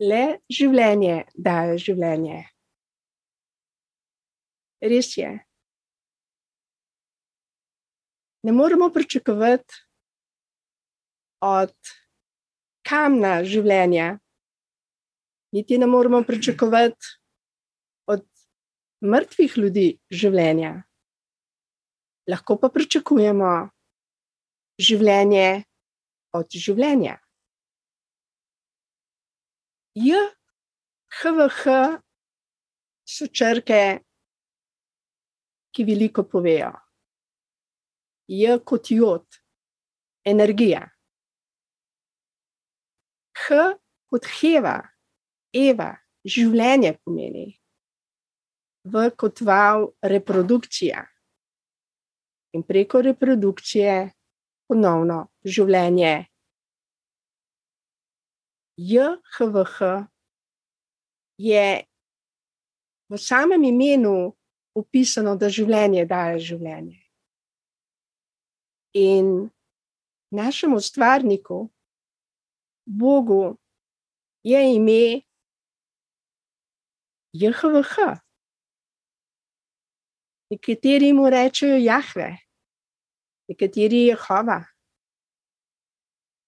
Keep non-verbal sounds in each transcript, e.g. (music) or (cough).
Le življenje daje življenje. Res je. Ne moremo pričakovati od kamna življenja, niti ne moremo pričakovati od mrtvih ljudi življenja. Lahko pa pričakujemo življenje od življenja. J, HVH so črke, ki veliko povejo. J kot jod, energija. H kot heva, eva, življenje pomeni. V kot val, reprodukcija. In preko reprodukcije ponovno življenje. JHVH je v samem imenu opisano, da življenje daje življenje. In našemu stvarniku, Bogu, je ime JHVH. Nekateri mu rečejo Jahve, nekateri Jehova.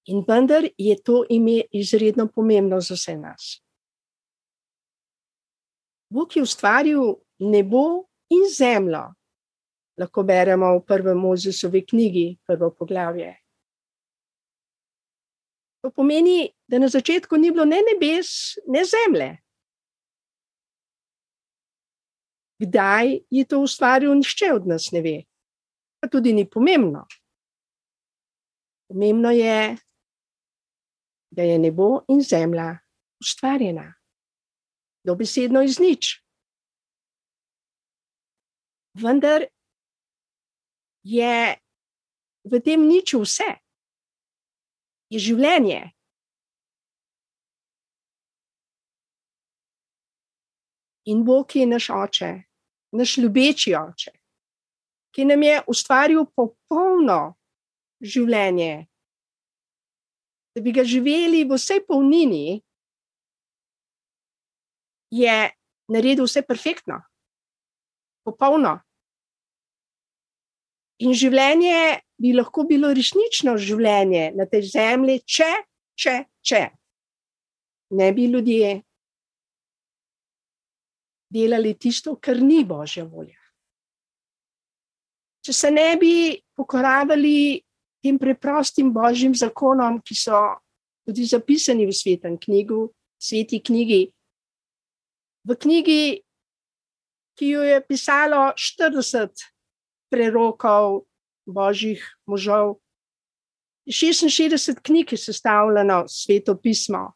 In vendar je to ime izredno pomembno za vse nas. Bog je ustvaril nebo in zemljo. Lahko beremo v prvem Mozesovi knjigi, prvo poglavje. To pomeni, da na začetku ni bilo ne nebes, ne zemlje. Kdaj je to ustvaril, nišče od nas ne ve. Pa tudi ni pomembno. Pomembno je, da je nebo in zemlja ustvarjena, dobesedno iz nič. Vendar je v tem niču vse, je življenje. In Bog je naš oče, naš ljubeči oče, ki nam je ustvaril popolno življenje, da bi ga živeli v vsej polnini, je naredil vse perfektno, popolno. In življenje bi lahko bilo resnično življenje na tej zemlji, če, če, če ne bi ljudje delali tisto, kar ni božja volja. Če se ne bi pokoravali tem preprostim božjim zakonom, ki so tudi zapisani v svetem knjigu, sveti knjigi. V knjigi, ki jo je pisalo 40 prerokov božjih možov, 66 knjig je sestavljeno sveto pismo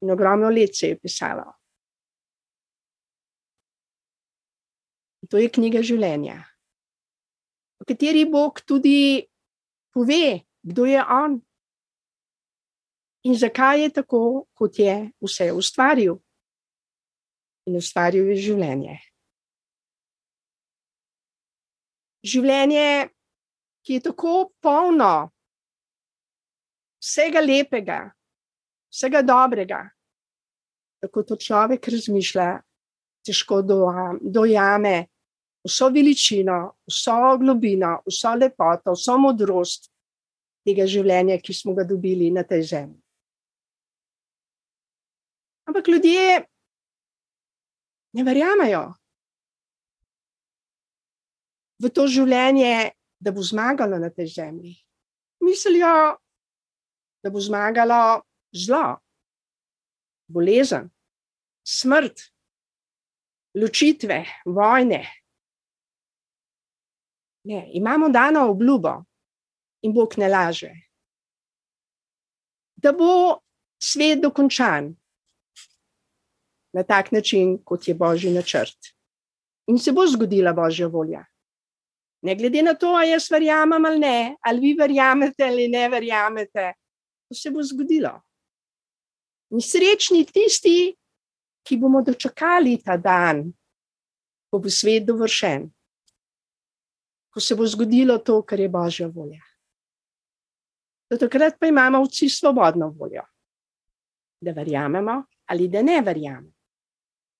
in ogromno let se je pisalo. In to je knjiga življenja kateri Bog tudi pove, kdo je On in zakaj je tako, kot je vse ustvaril. In ustvaril je življenje. Življenje, ki je tako polno vsega lepega, vsega dobrega, tako to človek razmišlja, težko dojame, vso veličino, vso globino, vso lepoto, vso modrost tega življenja, ki smo ga dobili na tej zemlji. Ampak ljudje ne verjamejo v to življenje, da bo zmagalo na tej zemlji. Mislijo, da bo zmagalo zlo, bolezen, smrt, ločitve, vojne, Ne, imamo dano obljubo in Bog ne laže. Da bo svet dokončan na tak način, kot je božji načrt. In se bo zgodila božja volja. Ne glede na to, ali jaz verjamem ali ne, ali vi verjamete ali ne verjamete, to se bo zgodilo. In srečni tisti, ki bomo dočakali ta dan, ko bo svet dovršen ko se bo zgodilo to, kar je Božja volja. Do takrat pa imamo vsi svobodno voljo. da verjamemo ali da ne verjamemo,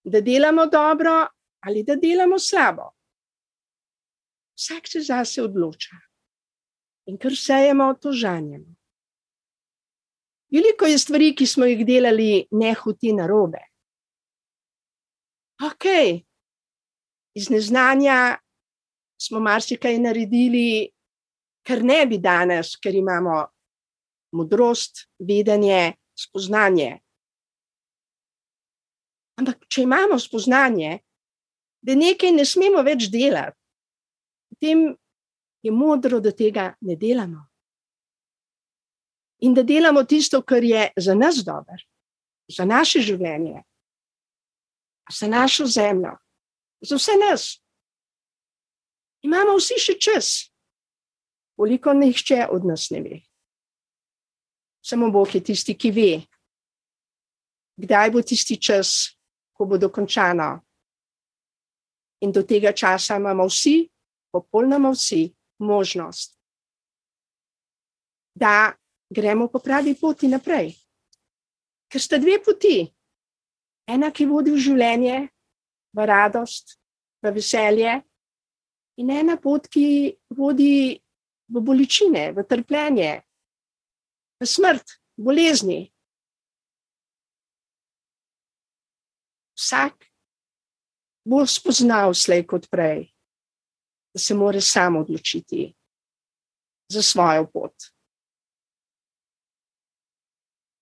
da delamo dobro ali da delamo slabo. Vsak se zase odloča in kar sejemo, to žanjemo. Veliko je stvari, ki smo jih delali nehuti na robe. Ok, iz neznanja smo marsikaj naredili, kar ne bi danes, ker imamo modrost, vedenje, spoznanje. Ampak, če imamo spoznanje, da nekaj ne smemo več delati, potem je modro, da tega ne delamo. In da delamo tisto, kar je za nas dobro, za naše življenje, za našo zemljo, za vse nas. Imamo vsi še čas, koliko nihče od nas ne ve. Samo Bog je tisti, ki ve, kdaj bo tisti čas, ko bo dokončano. In do tega časa imamo vsi, popolnoma vsi, možnost, da gremo po pravi poti naprej. Ker sta dve poti. Ena, ki vodi v življenje, v radost, v veselje, in ena pot, ki vodi v bolečine, v trpljenje, v smrt, v bolezni. Vsak bo spoznal slej kot prej, da se mora sam odločiti za svojo pot.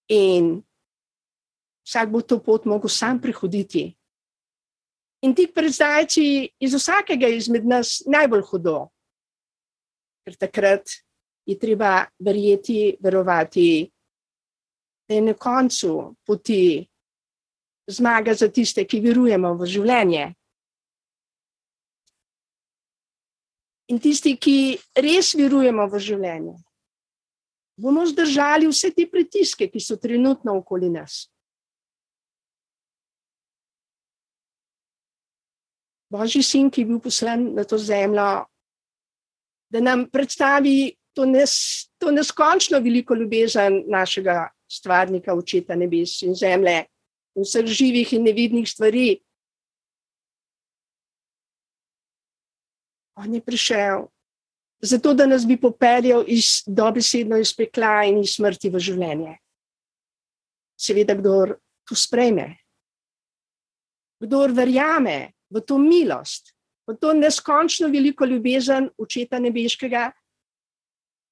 In vsak bo to pot mogel sam prehoditi. In tik pred zdajci iz vsakega izmed nas najbolj hudo, ker takrat je treba verjeti, verovati, da je na koncu poti zmaga za tiste, ki verujemo v življenje. In tisti, ki res verujemo v življenje, bomo zdržali vse te pritiske, ki so trenutno okoli nas. Božji sin, ki je bil poslan na to zemljo, da nam predstavi to, nes, to neskončno veliko ljubezen našega stvarnika, očeta nebes in zemlje, in vseh živih in nevidnih stvari, On je prišel zato, da nas bi popeljal iz dobesedno iz pekla in iz smrti v življenje. Seveda, kdo to sprejme, kdo verjame v to milost, v to neskončno veliko ljubezen očeta nebeškega,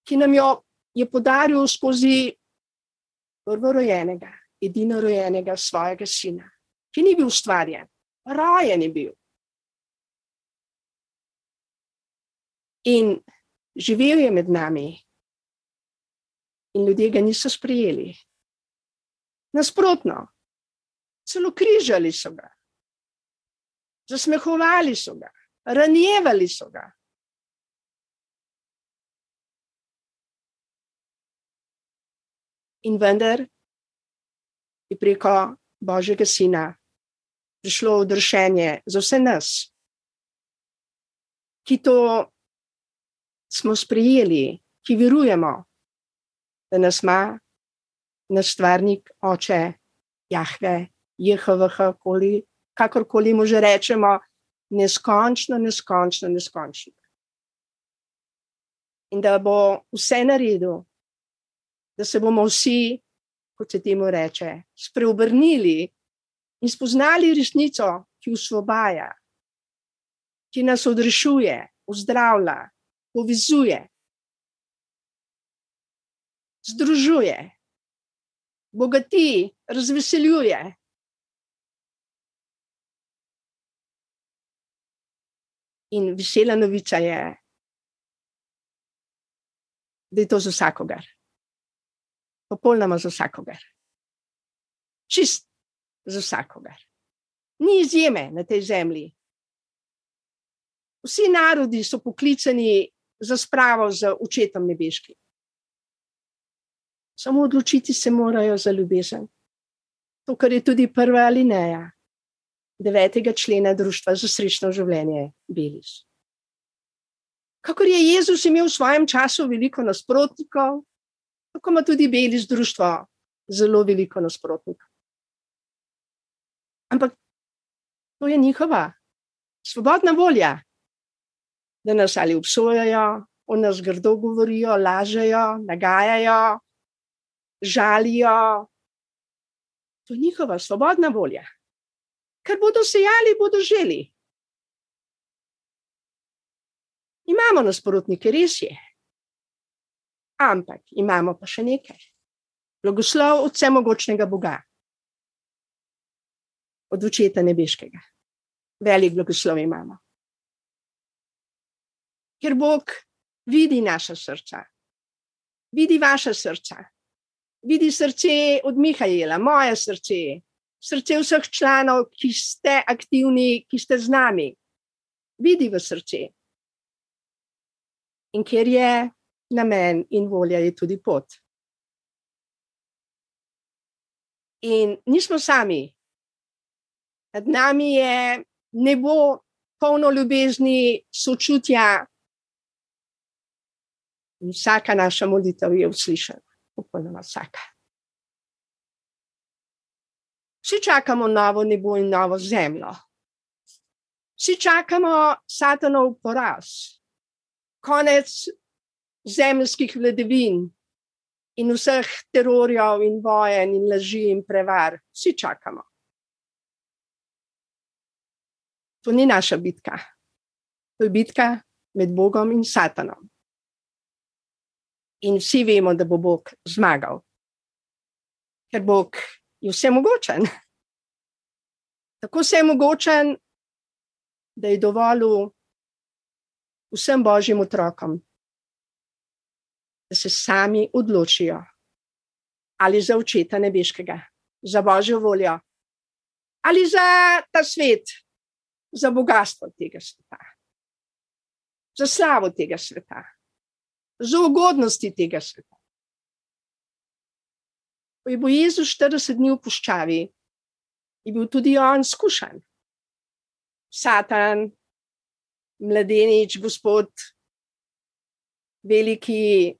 ki nam jo je podaril skozi prvorojenega, edino rojenega svojega sina, ki ni bil ustvarjen, rojen je bil. In živel je med nami, in ljudje ga niso sprejeli. Nasprotno, celo križali so ga, zasmehovali so ga, ranjevali so ga. In vendar je preko Božjega Sina prišlo odrešenje za vse nas, ki to smo sprejeli, ki verujemo, da nas ima naš stvarnik, oče, Jahve, JHVH, koli, kakorkoli mu že rečemo, neskončno, neskončno, neskončno. In da bo vse naredil, da se bomo vsi, kot se temu reče, spreobrnili in spoznali resnico, ki usvobaja, ki nas odrešuje, zdravlja, povezuje, združuje, bogati, razveseljuje. In vesela novica je, da je to za vsakogar. Popolnoma za vsakogar. Čist za vsakogar. Ni izjeme na tej zemlji. Vsi narodi so poklicani za spravo z očetom nebeškim. Samo odločiti se morajo za ljubezen. To, kar je tudi prva alineja devetega člena Društva za srečno življenje Belis. Kakor je Jezus imel v svojem času veliko nasprotnikov, tako ima tudi Belis društvo zelo veliko nasprotnikov. Ampak to je njihova svobodna volja, da nas ali obsojajo, o nas grdo govorijo, lažejo, nagajajo, žalijo. To je njihova svobodna volja. Ker bodo sejali, bodo želi. Imamo nasprotnike, res je. Ampak imamo pa še nekaj. Blagoslov od vsemogočnega Boga, od očeta nebeškega. Velik blagoslov imamo. Ker Bog vidi naša srca, vidi vaša srca, vidi srce od Mihajla, moje srce, srce vseh članov, ki ste aktivni, ki ste z nami. Vidi v srce. In ker je namen in volja, je tudi pot. In nismo sami. Nad nami je nebo polno ljubezni, sočutja. In vsaka naša molitev je uslišana, popolnoma vsaka. Vsi čakamo novo nebo in novo zemljo. Vsi čakamo satanov poraz, konec zemljskih vladavin, in vseh terorjev in vojen in laži in prevar, vsi čakamo. To ni naša bitka. To je bitka med Bogom in Satanom. In vsi vemo, da bo Bog zmagal, ker Bog je vse mogočen. Tako vse mogočen, da je dovolil vsem božjim otrokom, da se sami odločijo ali za očeta nebeškega, za božjo voljo, ali za ta svet, za bogatstvo tega sveta, za slavo tega sveta, za ugodnosti tega sveta. Ko je bil Jezus 40 dni v puščavi, je bil tudi on skušan. Satan, mladenič, gospod, veliki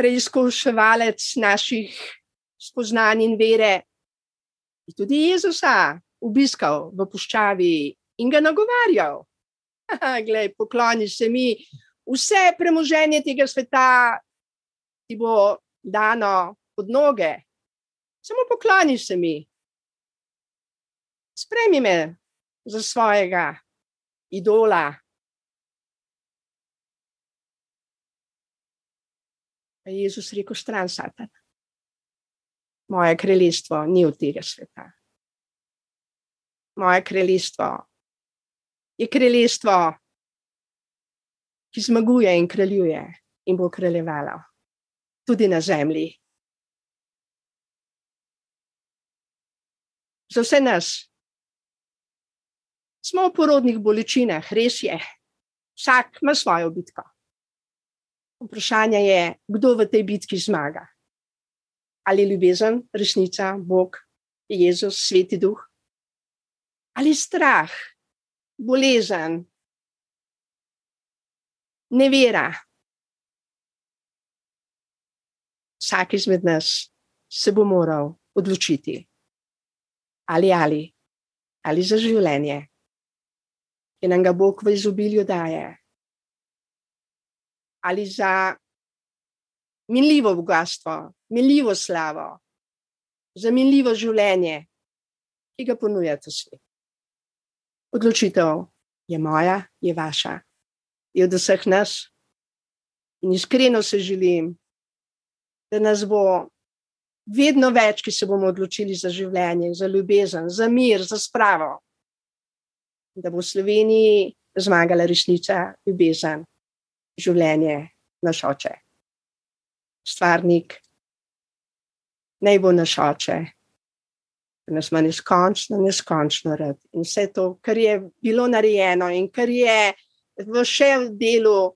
preizkuševalec naših spoznanj in vere. In tudi Jezusa obiskal v puščavi in ga nagovarjal. Glej, pokloni se mi, vse premoženje tega sveta ti bo dano pod noge. Samo pokloni se mi. Spremi me za svojega idola, Pa je Jezus rekel: stran, Satan. Moje kraljestvo ni od tega sveta. Moje kraljestvo je kraljestvo, ki zmaguje in kraljuje in bo kraljevalo tudi na zemlji. Za vse nas smo v porodnih bolečinah, res je, vsak ima svojo bitko. Vprašanje je, kdo v tej bitki zmaga. Ali ljubezen, resnica, Bog, Jezus, sveti duh, ali strah, bolezen, nevera. Vsak izmed nas se bo moral odločiti, ali ali, ali za življenje, ki nam ga Bog v izobilju daje. Ali za minljivo bogatstvo, minljivo slavo, za minljivo življenje, ki ga ponuja ta svet. Odločitev je moja, je vaša, je od vseh nas. In iskreno se želim, da nas bo vedno več, ki se bomo odločili za življenje, za ljubezen, za mir, za spravo. Da bo v Sloveniji zmagala resnica, ljubezen življenje naš oče. Stvarnik, naj bo naš oče, nas ima neskončno, neskončno rad. In vse to, kar je bilo narejeno in kar je v še v delu,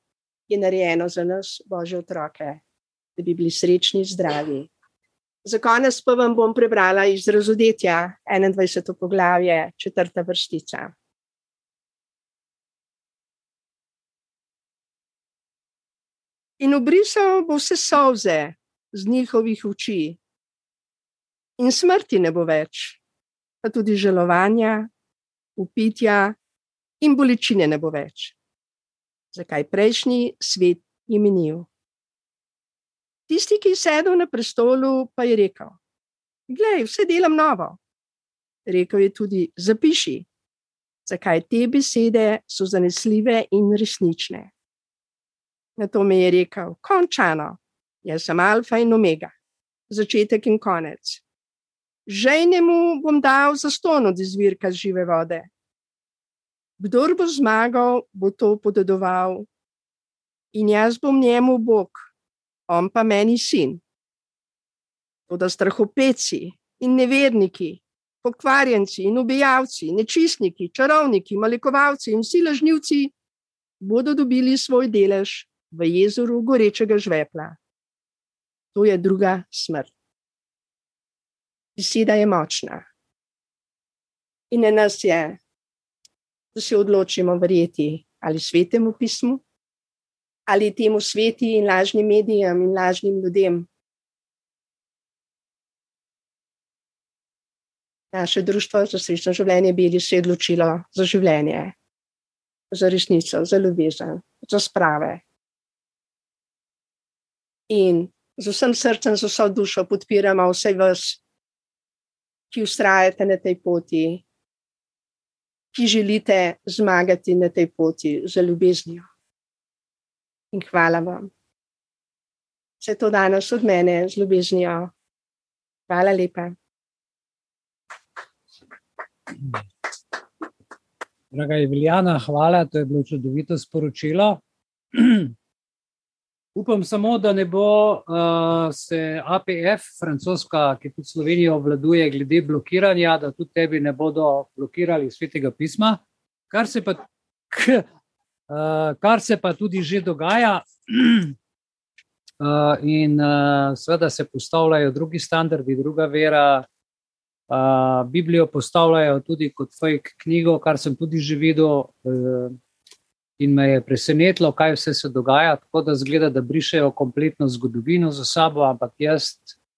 je narejeno za nas, božje otroke, da bi bili srečni, zdravi. Za konec pa vam bom prebrala iz razodetja 21. poglavje, četrta vrstica. in obrisal bo vse solze z njihovih oči. In smrti ne bo več, pa tudi žalovanja, upitja in bolečine ne bo več. Zakaj prejšnji svet je minil? Tisti, ki je sedel na prestolu, pa je rekel: Glej, vse delam novo. Rekel je tudi: Zapiši, zakaj te besede so zanesljive in resnične. Na to mi je rekel: Končano, jaz sem alfa in omega, začetek in konec. Žejnemu bom dal zaston od izvirka žive vode. Kdor bo zmagal, bo to podedoval, in jaz bom njemu Bog, on pa meni sin. Toda strahopeci in neverniki, pokvarjenci in ubijalci, nečistniki, čarovniki, malikovalci in vsi lažnivci bodo dobili svoj delež v jezeru gorečega žvepla. To je druga smrt. Beseda je močna. In na nas je, da se odločimo verjeti ali svetemu pismu, ali temu sveti in lažnim medijem in lažnim ljudem. Naše društvo za srečno življenje bi se odločilo za življenje, za resnico, za ljubezen, za sprave. In z vsem srcem, z vso dušo podpiramo vse vas, ki ustrajate na tej poti, ki želite zmagati na tej poti za ljubeznijo. In hvala vam. Vse to danes od mene z ljubeznijo. Hvala lepa. Draga Eviljana, hvala, to je bilo čudovito sporočilo. (clears throat) Upam samo, da ne bo uh, se APF, francoska, ki tudi Slovenijo obvladuje, glede blokiranja, da tudi tebi ne bodo blokirali svetega pisma, kar se pa, k, kar se pa tudi že dogaja. Uh, (clears throat) in uh, seveda se postavljajo drugi standardi, druga vera. Uh, Biblijo postavljajo tudi kot fake knjigo, kar sem tudi že videl. Uh, in me je presenetilo, kaj vse se dogaja. Tako da zgleda, da brišejo kompletno zgodovino za sabo, ampak jaz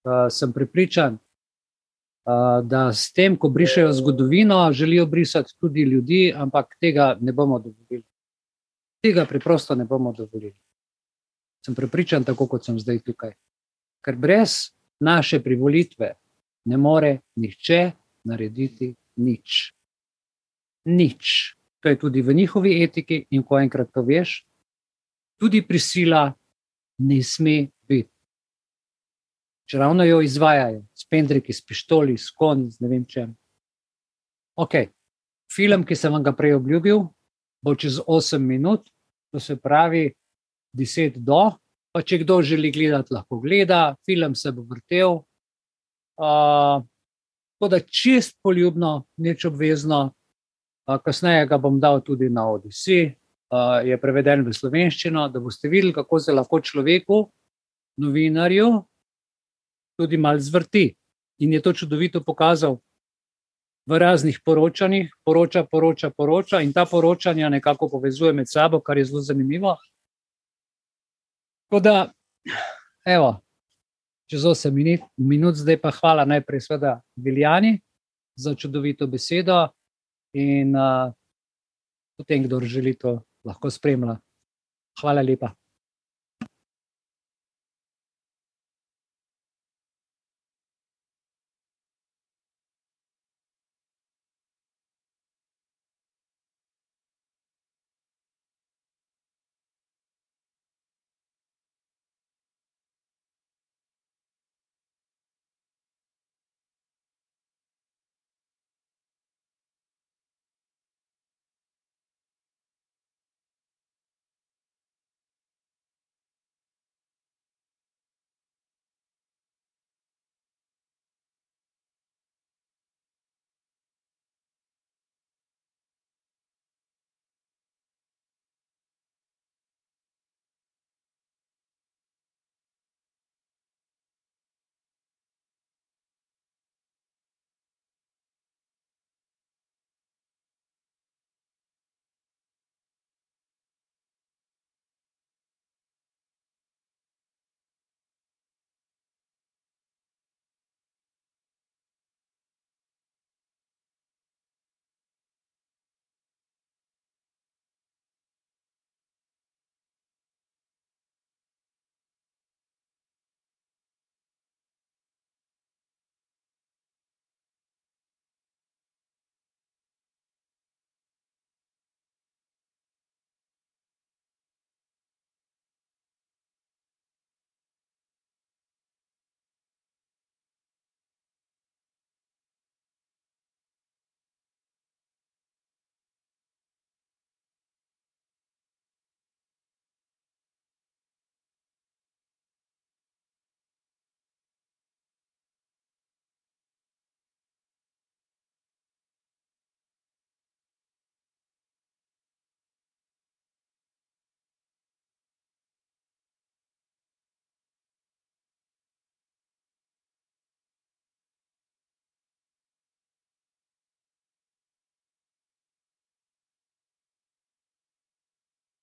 uh, sem prepričan, uh, da s tem, ko brišejo zgodovino, želijo brisati tudi ljudi, ampak tega ne bomo dovolili. Tega preprosto ne bomo dovolili. Sem prepričan, tako kot sem zdaj tukaj. Ker brez naše privolitve ne more nihče narediti nič. Nič to je tudi v njihovi etiki, in ko enkrat to veš, tudi prisila ne sme biti. Če ravno jo izvajajo, s pendriki, s pištoli, s konji, z ne vem čem. Ok, film, ki sem vam ga prej obljubil, bo čez 8 minut, to se pravi 10 do. Pa če kdo želi gledati, lahko gleda, film se bo vrtel. Uh, tako da čist poljubno, nič obvezno, kasneje ga bom dal tudi na Odisi, je preveden v slovenščino, da boste videli, kako se lahko človeku, novinarju, tudi malo zvrti. In je to čudovito pokazal v raznih poročanjih, poroča, poroča, poroča, in ta poročanja nekako povezuje med sabo, kar je zelo zanimivo. Tako da, evo, čez 8 minut, minut, zdaj pa hvala najprej, seveda, Viljani za čudovito besedo in uh, potem, kdo želi to, lahko spremlja. Hvala lepa.